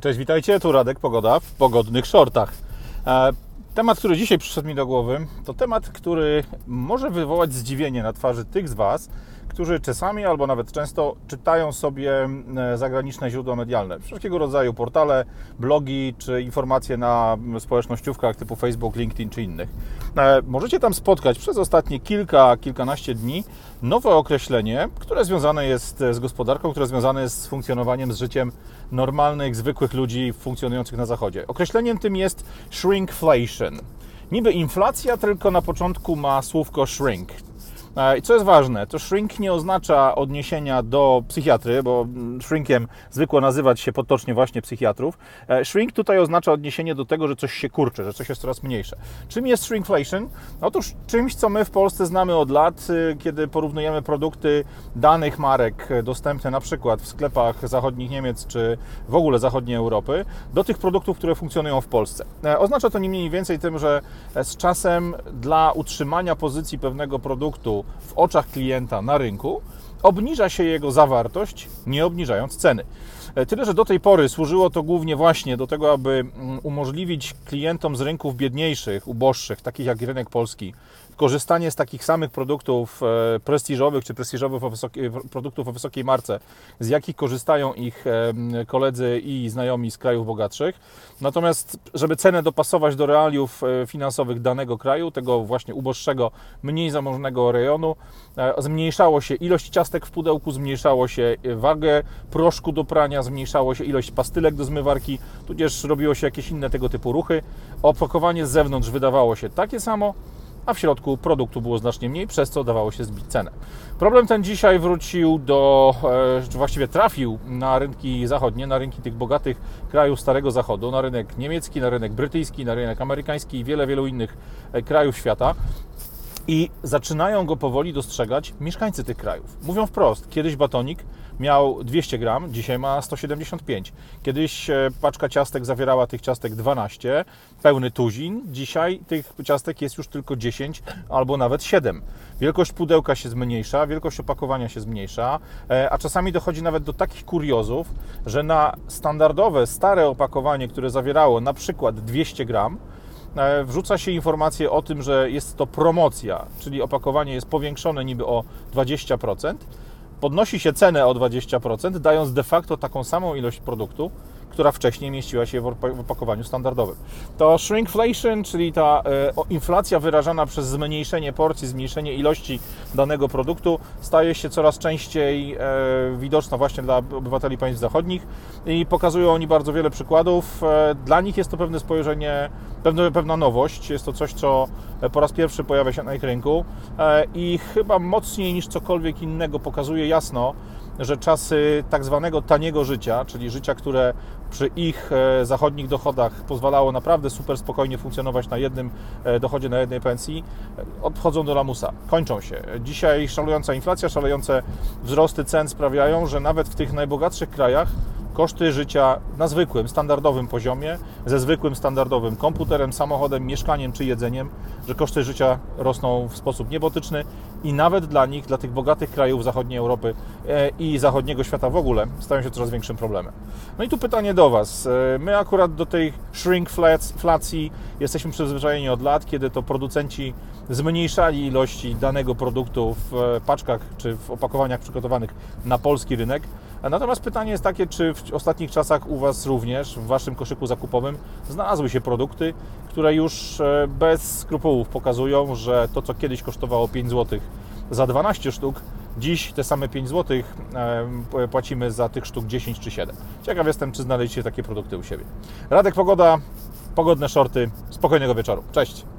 Cześć, witajcie, tu Radek Pogoda w pogodnych shortach. E, Temat, który dzisiaj przyszedł mi do głowy, to temat, który może wywołać zdziwienie na twarzy tych z Was, którzy czasami albo nawet często czytają sobie e, zagraniczne źródła medialne, wszelkiego rodzaju portale, blogi czy informacje na społecznościówkach typu Facebook, LinkedIn czy innych. E, możecie tam spotkać przez ostatnie kilka, kilkanaście dni nowe określenie, które związane jest z gospodarką, które związane jest z funkcjonowaniem, z życiem normalnych, zwykłych ludzi funkcjonujących na Zachodzie. Określeniem tym jest shrinkflation. Niby inflacja, tylko na początku ma słówko shrink. E, I co jest ważne, to shrink nie oznacza odniesienia do psychiatry, bo shrinkiem zwykło nazywać się potocznie właśnie psychiatrów. E, shrink tutaj oznacza odniesienie do tego, że coś się kurczy, że coś jest coraz mniejsze. Czym jest shrinkflation? Otóż czymś, co my w Polsce znamy od lat, y, kiedy porównujemy produkty danych marek dostępne na przykład w sklepach zachodnich Niemiec czy w ogóle zachodniej Europy, do tych produktów, które funkcjonują w Polsce. E, oznacza to nie mniej więcej tym, że z czasem dla utrzymania pozycji pewnego produktu w oczach klienta na rynku, obniża się jego zawartość, nie obniżając ceny. E, tyle, że do tej pory służyło to głównie właśnie do tego, aby mm, umożliwić klientom z rynków biedniejszych, uboższych, takich jak rynek polski, korzystanie z takich samych produktów e, prestiżowych czy prestiżowych o wysokiej, produktów o wysokiej marce, z jakich korzystają ich koledzy i znajomi z krajów bogatszych. Natomiast, żeby cenę dopasować do realiów e, finansowych danego kraju, tego właśnie uboższego, mniej zamożnego rejonu, e, zmniejszało się ilość w pudełku, zmniejszało się wagę proszku do prania, zmniejszało się ilość pastylek do zmywarki, tudzież robiło się jakieś inne tego typu ruchy. Opakowanie z zewnątrz wydawało się takie samo, a w środku produktu było znacznie mniej, przez co dawało się zbić cenę. Problem ten dzisiaj wrócił do, e, czy właściwie trafił na rynki zachodnie, na rynki tych bogatych krajów Starego Zachodu, na rynek niemiecki, na rynek brytyjski, na rynek amerykański i wiele, wielu innych e, krajów świata. I zaczynają go powoli dostrzegać mieszkańcy tych krajów. Mówią wprost, kiedyś batonik miał 200 gram, dzisiaj ma 175. Kiedyś e, paczka ciastek zawierała tych ciastek 12, pełny tuzin. Dzisiaj tych ciastek jest już tylko 10 albo nawet 7. Wielkość pudełka się zmniejsza, wielkość opakowania się zmniejsza, e, a czasami dochodzi nawet do takich kuriozów, że na standardowe, stare opakowanie, które zawierało na przykład 200 gram, wrzuca się informację o tym, że jest to promocja, czyli opakowanie jest powiększone niby o 20%, podnosi się cenę o 20%, dając de facto taką samą ilość produktu, która wcześniej mieściła się w opakowaniu standardowym. To shrinkflation, czyli ta e, inflacja wyrażana przez zmniejszenie porcji, zmniejszenie ilości danego produktu, staje się coraz częściej e, widoczna właśnie dla obywateli państw zachodnich i pokazują oni bardzo wiele przykładów. E, dla nich jest to pewne spojrzenie, pewna nowość, jest to coś, co po raz pierwszy pojawia się na ich rynku i chyba mocniej niż cokolwiek innego pokazuje jasno, że czasy tak zwanego taniego życia, czyli życia, które przy ich e, zachodnich dochodach pozwalało naprawdę super spokojnie funkcjonować na jednym e, dochodzie, na jednej pensji, odchodzą do lamusa, kończą się. Dzisiaj szalejąca inflacja, szalejące wzrosty cen sprawiają, że nawet w tych najbogatszych krajach koszty życia na zwykłym, standardowym poziomie, ze zwykłym, standardowym komputerem, samochodem, mieszkaniem czy jedzeniem, że koszty życia rosną w sposób niebotyczny i nawet dla nich, dla tych bogatych krajów zachodniej Europy e, i zachodniego świata w ogóle, stają się coraz większym problemem. No i tu pytanie do Was. E, my akurat do tej shrinkflacji jesteśmy przyzwyczajeni od lat, kiedy to producenci zmniejszali ilości danego produktu w e, paczkach czy w opakowaniach przygotowanych na polski rynek. Natomiast pytanie jest takie, czy w ostatnich czasach u Was również, w Waszym koszyku zakupowym, znalazły się produkty, które już e, bez skrupułów pokazują, że to, co kiedyś kosztowało 5 zł za 12 sztuk, dziś te same 5 zł e, płacimy za tych sztuk 10 czy 7. Ciekaw jestem, czy znaleźliście takie produkty u siebie. Radek Pogoda, pogodne shorty, spokojnego wieczoru. Cześć!